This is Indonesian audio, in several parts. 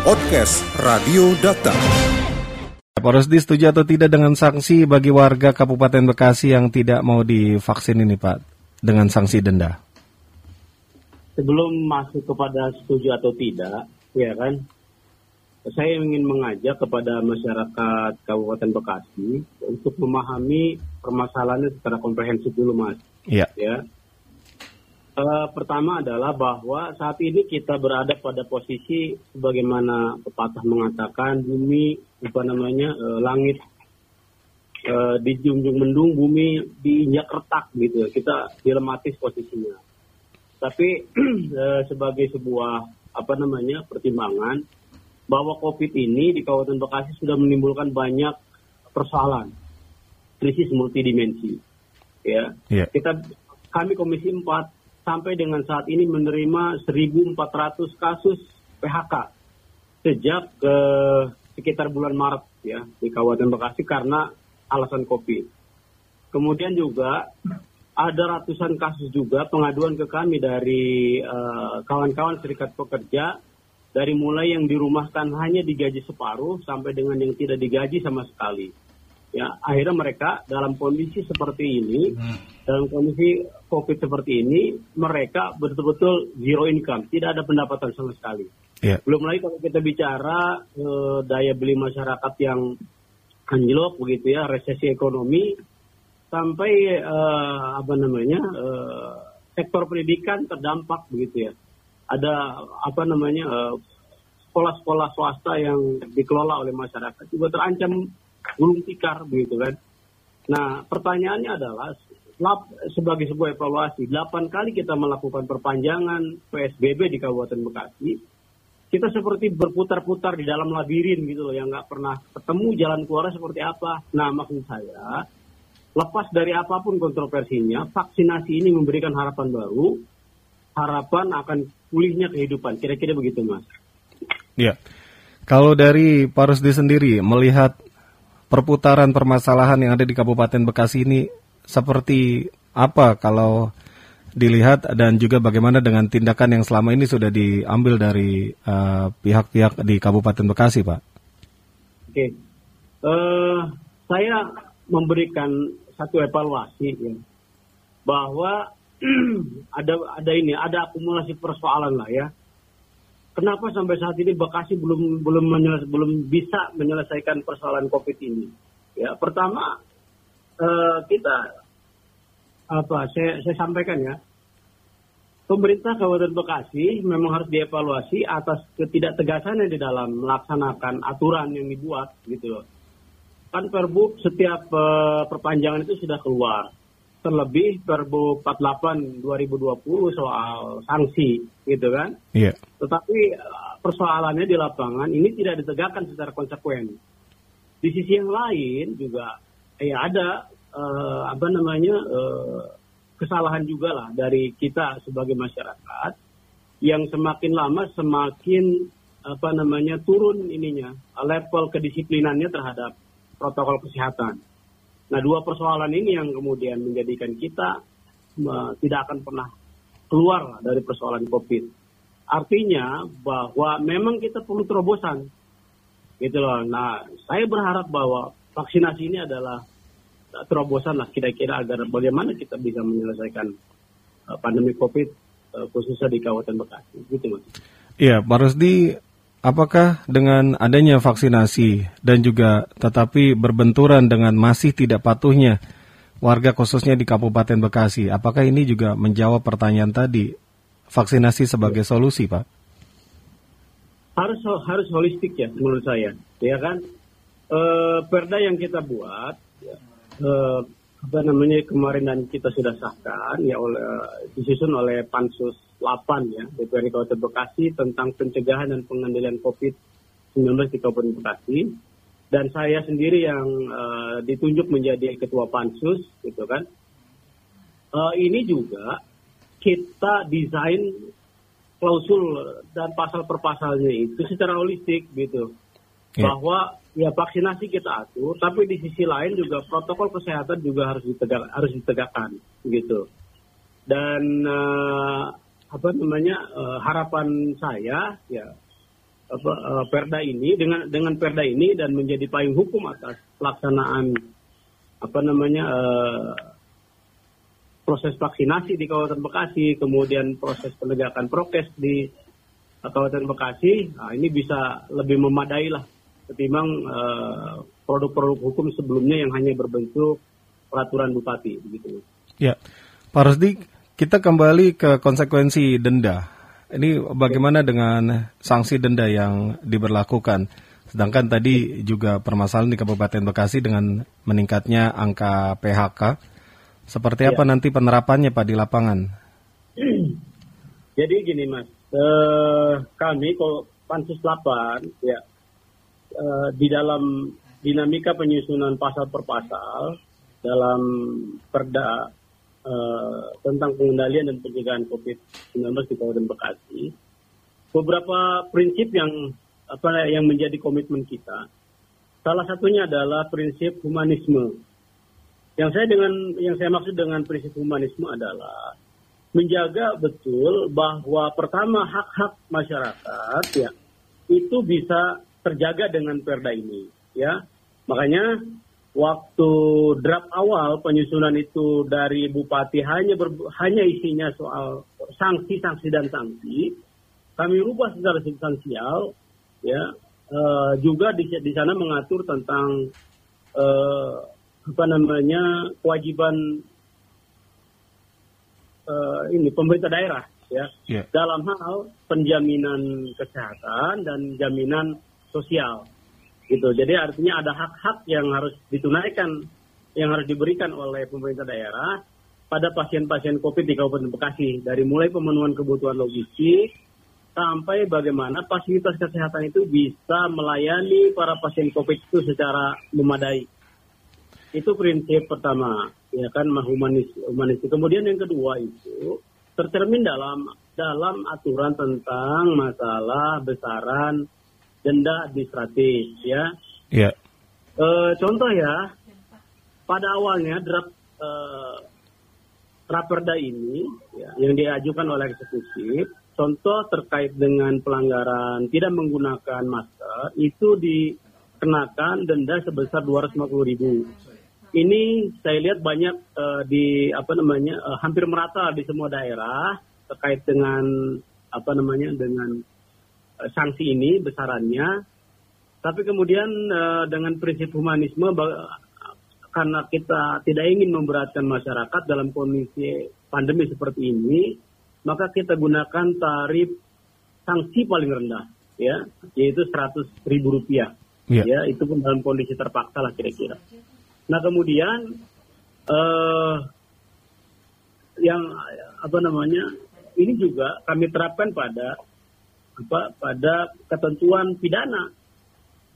Podcast Radio Data. Pak Rusdi setuju atau tidak dengan sanksi bagi warga Kabupaten Bekasi yang tidak mau divaksin ini Pak dengan sanksi denda? Sebelum masuk kepada setuju atau tidak, ya kan, saya ingin mengajak kepada masyarakat Kabupaten Bekasi untuk memahami permasalahannya secara komprehensif dulu, Mas. Iya. Ya. Uh, pertama adalah bahwa saat ini kita berada pada posisi sebagaimana pepatah mengatakan bumi apa namanya uh, langit uh, dijunjung mendung bumi diinjak retak gitu kita dilematis posisinya. Tapi uh, sebagai sebuah apa namanya pertimbangan bahwa covid ini di Kabupaten Bekasi sudah menimbulkan banyak persoalan. Krisis multidimensi. Ya. Yeah. kita kami Komisi 4 sampai dengan saat ini menerima 1.400 kasus PHK sejak eh, sekitar bulan Maret ya di Kabupaten Bekasi karena alasan COVID. Kemudian juga ada ratusan kasus juga pengaduan ke kami dari eh, kawan-kawan uh, serikat pekerja dari mulai yang dirumahkan hanya digaji separuh sampai dengan yang tidak digaji sama sekali ya akhirnya mereka dalam kondisi seperti ini hmm. Dalam kondisi covid seperti ini mereka betul-betul zero income tidak ada pendapatan sama sekali yeah. belum lagi kalau kita bicara eh, daya beli masyarakat yang anjlok begitu ya resesi ekonomi sampai eh, apa namanya eh, sektor pendidikan terdampak begitu ya ada apa namanya eh, sekolah-sekolah swasta yang dikelola oleh masyarakat juga terancam gulung tikar begitu kan. Nah pertanyaannya adalah sebagai sebuah evaluasi, 8 kali kita melakukan perpanjangan PSBB di Kabupaten Bekasi, kita seperti berputar-putar di dalam labirin gitu loh, yang nggak pernah ketemu jalan keluar seperti apa. Nah maksud saya, lepas dari apa pun kontroversinya, vaksinasi ini memberikan harapan baru, harapan akan pulihnya kehidupan. Kira-kira begitu, Mas. Ya, kalau dari Pak Rusdi sendiri melihat perputaran permasalahan yang ada di Kabupaten Bekasi ini seperti apa kalau dilihat dan juga bagaimana dengan tindakan yang selama ini sudah diambil dari eh, pihak-pihak uh, di Kabupaten Bekasi, Pak? Oke, uh, saya memberikan satu evaluasi ya, bahwa ada ada ini ada akumulasi persoalan lah ya kenapa sampai saat ini Bekasi belum belum belum bisa menyelesaikan persoalan COVID ini? Ya, pertama uh, kita apa saya saya sampaikan ya. Pemerintah Kabupaten Bekasi memang harus dievaluasi atas ketidaktegasannya di dalam melaksanakan aturan yang dibuat gitu loh. Kan Perbu setiap uh, perpanjangan itu sudah keluar terlebih Perbu 48 2020 soal sanksi gitu kan. Iya. Yeah. Tetapi eh, persoalannya di lapangan ini tidak ditegakkan secara konsekuen. Di sisi yang lain juga ya ada uh, apa namanya uh, kesalahan juga lah dari kita sebagai masyarakat yang semakin lama semakin apa namanya turun ininya level kedisiplinannya terhadap protokol kesehatan. Nah, dua persoalan ini yang kemudian menjadikan kita tidak akan pernah keluar dari persoalan COVID. Artinya bahwa memang kita perlu terobosan. Gitu loh. Nah, saya berharap bahwa vaksinasi ini adalah terobosan lah kira-kira agar bagaimana kita bisa menyelesaikan uh, pandemi COVID uh, khususnya di Kabupaten Bekasi. Gitu, Mas. Iya, Pak Rusdi, Apakah dengan adanya vaksinasi dan juga tetapi berbenturan dengan masih tidak patuhnya warga khususnya di Kabupaten Bekasi, apakah ini juga menjawab pertanyaan tadi vaksinasi sebagai solusi, Pak? Harus harus holistik ya menurut saya, ya kan? E, perda yang kita buat, e, apa namanya kemarin dan kita sudah sahkan ya oleh disusun oleh pansus 8 ya DPRD Kabupaten Bekasi tentang pencegahan dan pengendalian COVID-19 di Kabupaten Bekasi. Dan saya sendiri yang uh, ditunjuk menjadi ketua pansus gitu kan. Uh, ini juga kita desain klausul dan pasal per pasalnya itu secara holistik gitu yeah. bahwa ya vaksinasi kita atur tapi di sisi lain juga protokol kesehatan juga harus ditegak harus ditegakkan gitu dan uh, apa namanya uh, harapan saya ya apa uh, Perda ini dengan dengan Perda ini dan menjadi payung hukum atas pelaksanaan apa namanya uh, proses vaksinasi di Kabupaten Bekasi, kemudian proses penegakan prokes di Kabupaten Bekasi, nah ini bisa lebih memadai lah ketimbang uh, produk-produk hukum sebelumnya yang hanya berbentuk peraturan bupati begitu. Ya, Pak Rusdi, kita kembali ke konsekuensi denda ini bagaimana dengan sanksi denda yang diberlakukan? Sedangkan tadi juga permasalahan di Kabupaten Bekasi dengan meningkatnya angka PHK. Seperti apa ya. nanti penerapannya Pak di lapangan? Jadi gini Mas, eh, kami kalau Pansus 8 ya eh, di dalam dinamika penyusunan pasal per pasal dalam perda uh, tentang pengendalian dan pencegahan COVID-19 di Kabupaten Bekasi, beberapa prinsip yang apa yang menjadi komitmen kita. Salah satunya adalah prinsip humanisme. Yang saya dengan yang saya maksud dengan prinsip humanisme adalah menjaga betul bahwa pertama hak-hak masyarakat ya itu bisa terjaga dengan perda ini ya. Makanya waktu draft awal penyusunan itu dari bupati hanya ber, hanya isinya soal sanksi sanksi dan sanksi kami rubah secara substansial ya uh, juga di, di sana mengatur tentang uh, apa namanya kewajiban uh, ini pemerintah daerah ya yeah. dalam hal penjaminan kesehatan dan jaminan sosial gitu. Jadi artinya ada hak-hak yang harus ditunaikan, yang harus diberikan oleh pemerintah daerah pada pasien-pasien COVID di Kabupaten Bekasi. Dari mulai pemenuhan kebutuhan logistik sampai bagaimana fasilitas kesehatan itu bisa melayani para pasien COVID itu secara memadai. Itu prinsip pertama, ya kan humanis, humanis. Kemudian yang kedua itu tercermin dalam dalam aturan tentang masalah besaran denda administratif ya. Iya. E, contoh ya, pada awalnya draft e, raperda ini ya, yang diajukan oleh eksekutif, contoh terkait dengan pelanggaran tidak menggunakan masker itu dikenakan denda sebesar 250 ribu. Ini saya lihat banyak uh, di apa namanya uh, hampir merata di semua daerah terkait dengan apa namanya dengan Eh, sanksi ini besarannya. Tapi kemudian uh, dengan prinsip humanisme karena kita tidak ingin memberatkan masyarakat dalam kondisi pandemi seperti ini, maka kita gunakan tarif sanksi paling rendah, ya, yaitu 100 ribu rupiah. Yeah. Ya, itu pun dalam kondisi terpaksa lah kira-kira. Nah kemudian uh, yang apa namanya ini juga kami terapkan pada apa pada ketentuan pidana.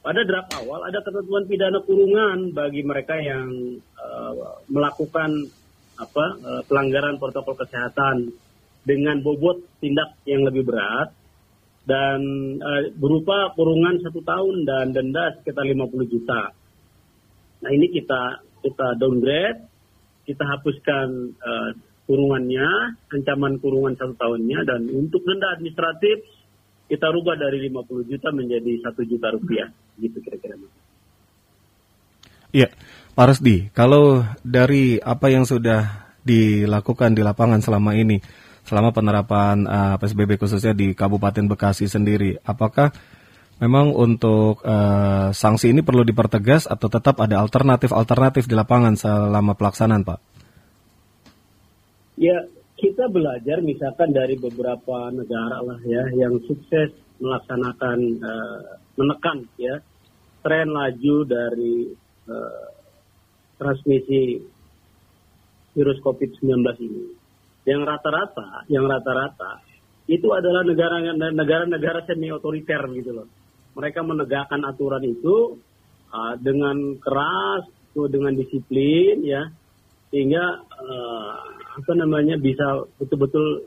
Pada draft awal ada ketentuan pidana kurungan bagi mereka yang uh, melakukan apa uh, pelanggaran protokol kesehatan dengan bobot tindak yang lebih berat dan uh, berupa kurungan satu tahun dan denda sekitar 50 juta. Nah ini kita kita downgrade, kita hapuskan uh, kurungannya, ancaman kurungan satu tahunnya dan untuk denda administratif kita rubah dari 50 juta menjadi satu juta rupiah. Gitu kira-kira Iya, Pak Resdi, kalau dari apa yang sudah dilakukan di lapangan selama ini, selama penerapan uh, PSBB khususnya di Kabupaten Bekasi sendiri, apakah memang untuk uh, sanksi ini perlu dipertegas atau tetap ada alternatif-alternatif di lapangan selama pelaksanaan, Pak? Ya, kita belajar misalkan dari beberapa negara lah ya yang sukses melaksanakan uh, menekan ya tren laju dari uh, transmisi virus COVID-19 ini. Yang rata-rata, yang rata-rata itu adalah negara-negara semi otoriter gitu loh. Mereka menegakkan aturan itu uh, dengan keras, dengan disiplin ya, sehingga uh, apa namanya bisa betul-betul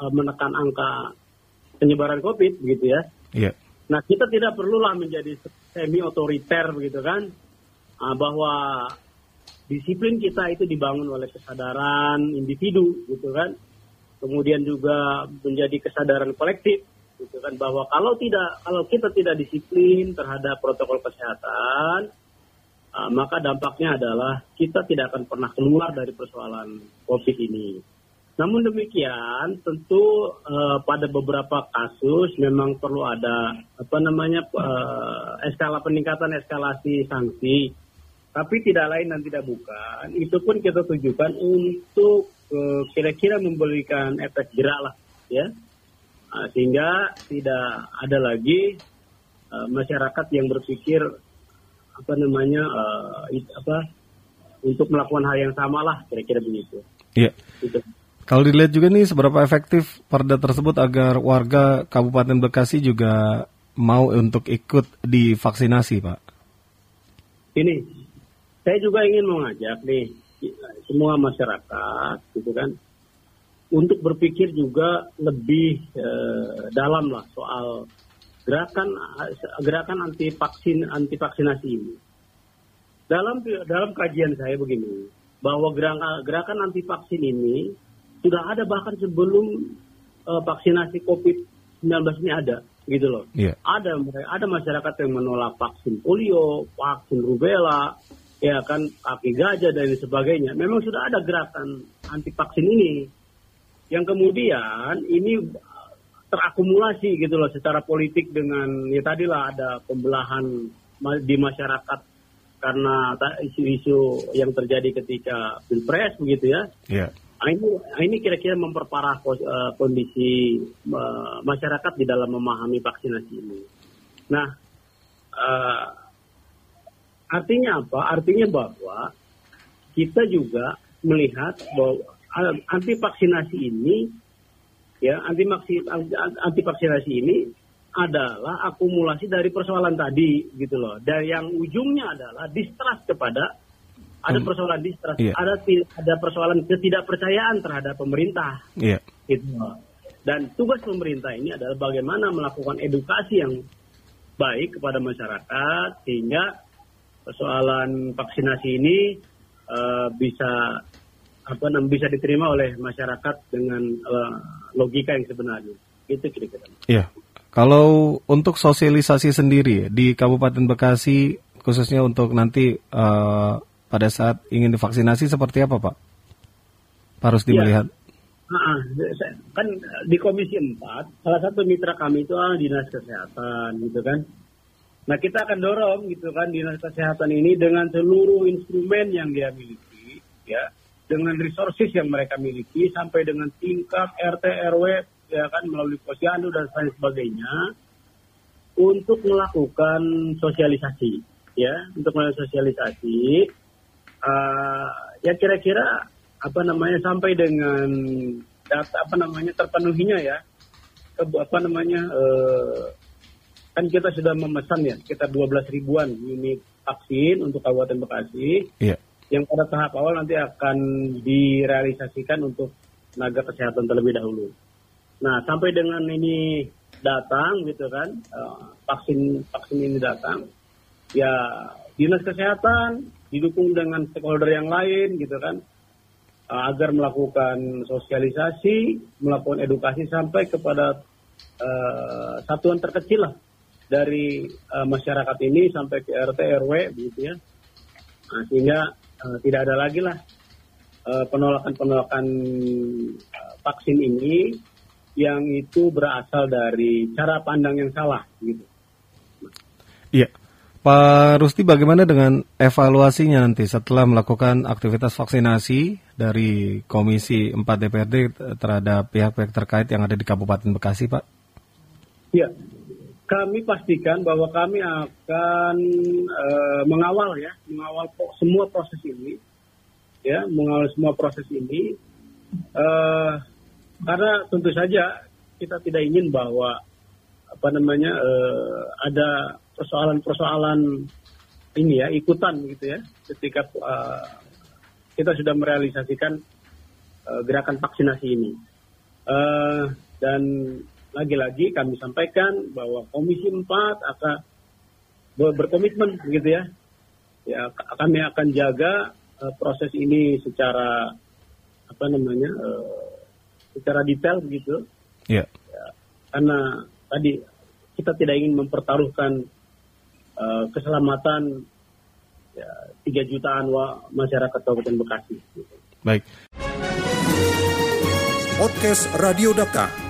uh, menekan angka penyebaran COVID gitu ya. Iya. Nah kita tidak perlulah menjadi semi otoriter begitu kan, uh, bahwa disiplin kita itu dibangun oleh kesadaran individu gitu kan, kemudian juga menjadi kesadaran kolektif gitu kan bahwa kalau tidak kalau kita tidak disiplin terhadap protokol kesehatan uh, maka dampaknya adalah kita tidak akan pernah keluar dari persoalan COVID ini. Namun demikian, tentu uh, pada beberapa kasus memang perlu ada apa namanya uh, eskala peningkatan eskalasi sanksi. Tapi tidak lain dan tidak bukan, itu pun kita tujukan untuk uh, kira-kira memberikan efek jerak lah, ya, uh, sehingga tidak ada lagi uh, masyarakat yang berpikir apa namanya uh, apa untuk melakukan hal yang sama lah, kira-kira begitu. Iya. Gitu. Kalau dilihat juga nih seberapa efektif perda tersebut agar warga Kabupaten Bekasi juga mau untuk ikut divaksinasi, Pak? Ini, saya juga ingin mengajak nih semua masyarakat, gitu kan, untuk berpikir juga lebih eh, dalam lah soal gerakan gerakan anti vaksin anti vaksinasi ini. Dalam dalam kajian saya begini, bahwa gerakan gerakan anti vaksin ini sudah ada bahkan sebelum uh, vaksinasi COVID-19 ini ada gitu loh. Yeah. Ada ada masyarakat yang menolak vaksin polio, vaksin rubella, ya kan kaki gajah dan sebagainya. Memang sudah ada gerakan anti vaksin ini yang kemudian ini terakumulasi gitu loh secara politik dengan ya tadilah ada pembelahan di masyarakat karena isu-isu yang terjadi ketika pilpres begitu ya. Yeah. Nah, ini, nah, ini kira-kira memperparah uh, kondisi uh, masyarakat di dalam memahami vaksinasi ini. Nah, uh, artinya apa? Artinya bahwa kita juga melihat bahwa anti vaksinasi ini, ya anti anti vaksinasi ini adalah akumulasi dari persoalan tadi gitu loh. Dan yang ujungnya adalah distrust kepada ada hmm. persoalan distrust, yeah. ada ada persoalan ketidakpercayaan terhadap pemerintah. Yeah. Gitu. Dan tugas pemerintah ini adalah bagaimana melakukan edukasi yang baik kepada masyarakat sehingga persoalan vaksinasi ini uh, bisa apa namanya bisa diterima oleh masyarakat dengan uh, logika yang sebenarnya. Itu kira-kira. Iya. Kalau untuk sosialisasi sendiri di Kabupaten Bekasi khususnya untuk nanti uh, pada saat ingin divaksinasi seperti apa Pak? Harus iya. melihat. Nah, kan di Komisi 4 salah satu mitra kami itu ah, dinas kesehatan gitu kan. Nah kita akan dorong gitu kan dinas kesehatan ini dengan seluruh instrumen yang dia miliki ya dengan resources yang mereka miliki sampai dengan tingkat RT RW ya kan melalui posyandu dan lain sebagainya untuk melakukan sosialisasi ya untuk melakukan sosialisasi uh, ya kira-kira apa namanya sampai dengan data apa namanya terpenuhinya ya ke, apa namanya uh, kan kita sudah memesan ya sekitar 12 ribuan unit vaksin untuk Kabupaten Bekasi yeah. Yang pada tahap awal nanti akan direalisasikan untuk tenaga kesehatan terlebih dahulu. Nah sampai dengan ini datang gitu kan uh, vaksin vaksin ini datang ya dinas kesehatan didukung dengan stakeholder yang lain gitu kan uh, agar melakukan sosialisasi, melakukan edukasi sampai kepada uh, satuan terkecil lah dari uh, masyarakat ini sampai ke RT RW begitu ya. Nah, sehingga uh, tidak ada lagi lah penolakan-penolakan uh, vaksin ini yang itu berasal dari cara pandang yang salah gitu. Iya. Pak Rusti bagaimana dengan evaluasinya nanti setelah melakukan aktivitas vaksinasi dari Komisi 4 DPRD terhadap pihak-pihak terkait yang ada di Kabupaten Bekasi, Pak? Ya, kami pastikan bahwa kami akan uh, mengawal ya, mengawal semua proses ini, ya, mengawal semua proses ini, uh, karena tentu saja kita tidak ingin bahwa apa namanya uh, ada persoalan-persoalan ini ya ikutan gitu ya ketika uh, kita sudah merealisasikan uh, gerakan vaksinasi ini. Uh, dan lagi-lagi kami sampaikan bahwa Komisi 4 akan berkomitmen gitu ya ya kami akan jaga uh, proses ini secara apa namanya uh, secara detail begitu yeah. ya, karena tadi kita tidak ingin mempertaruhkan uh, keselamatan ya, 3 jutaan wa masyarakat Kabupaten Bekasi. Baik. Podcast Radio Data.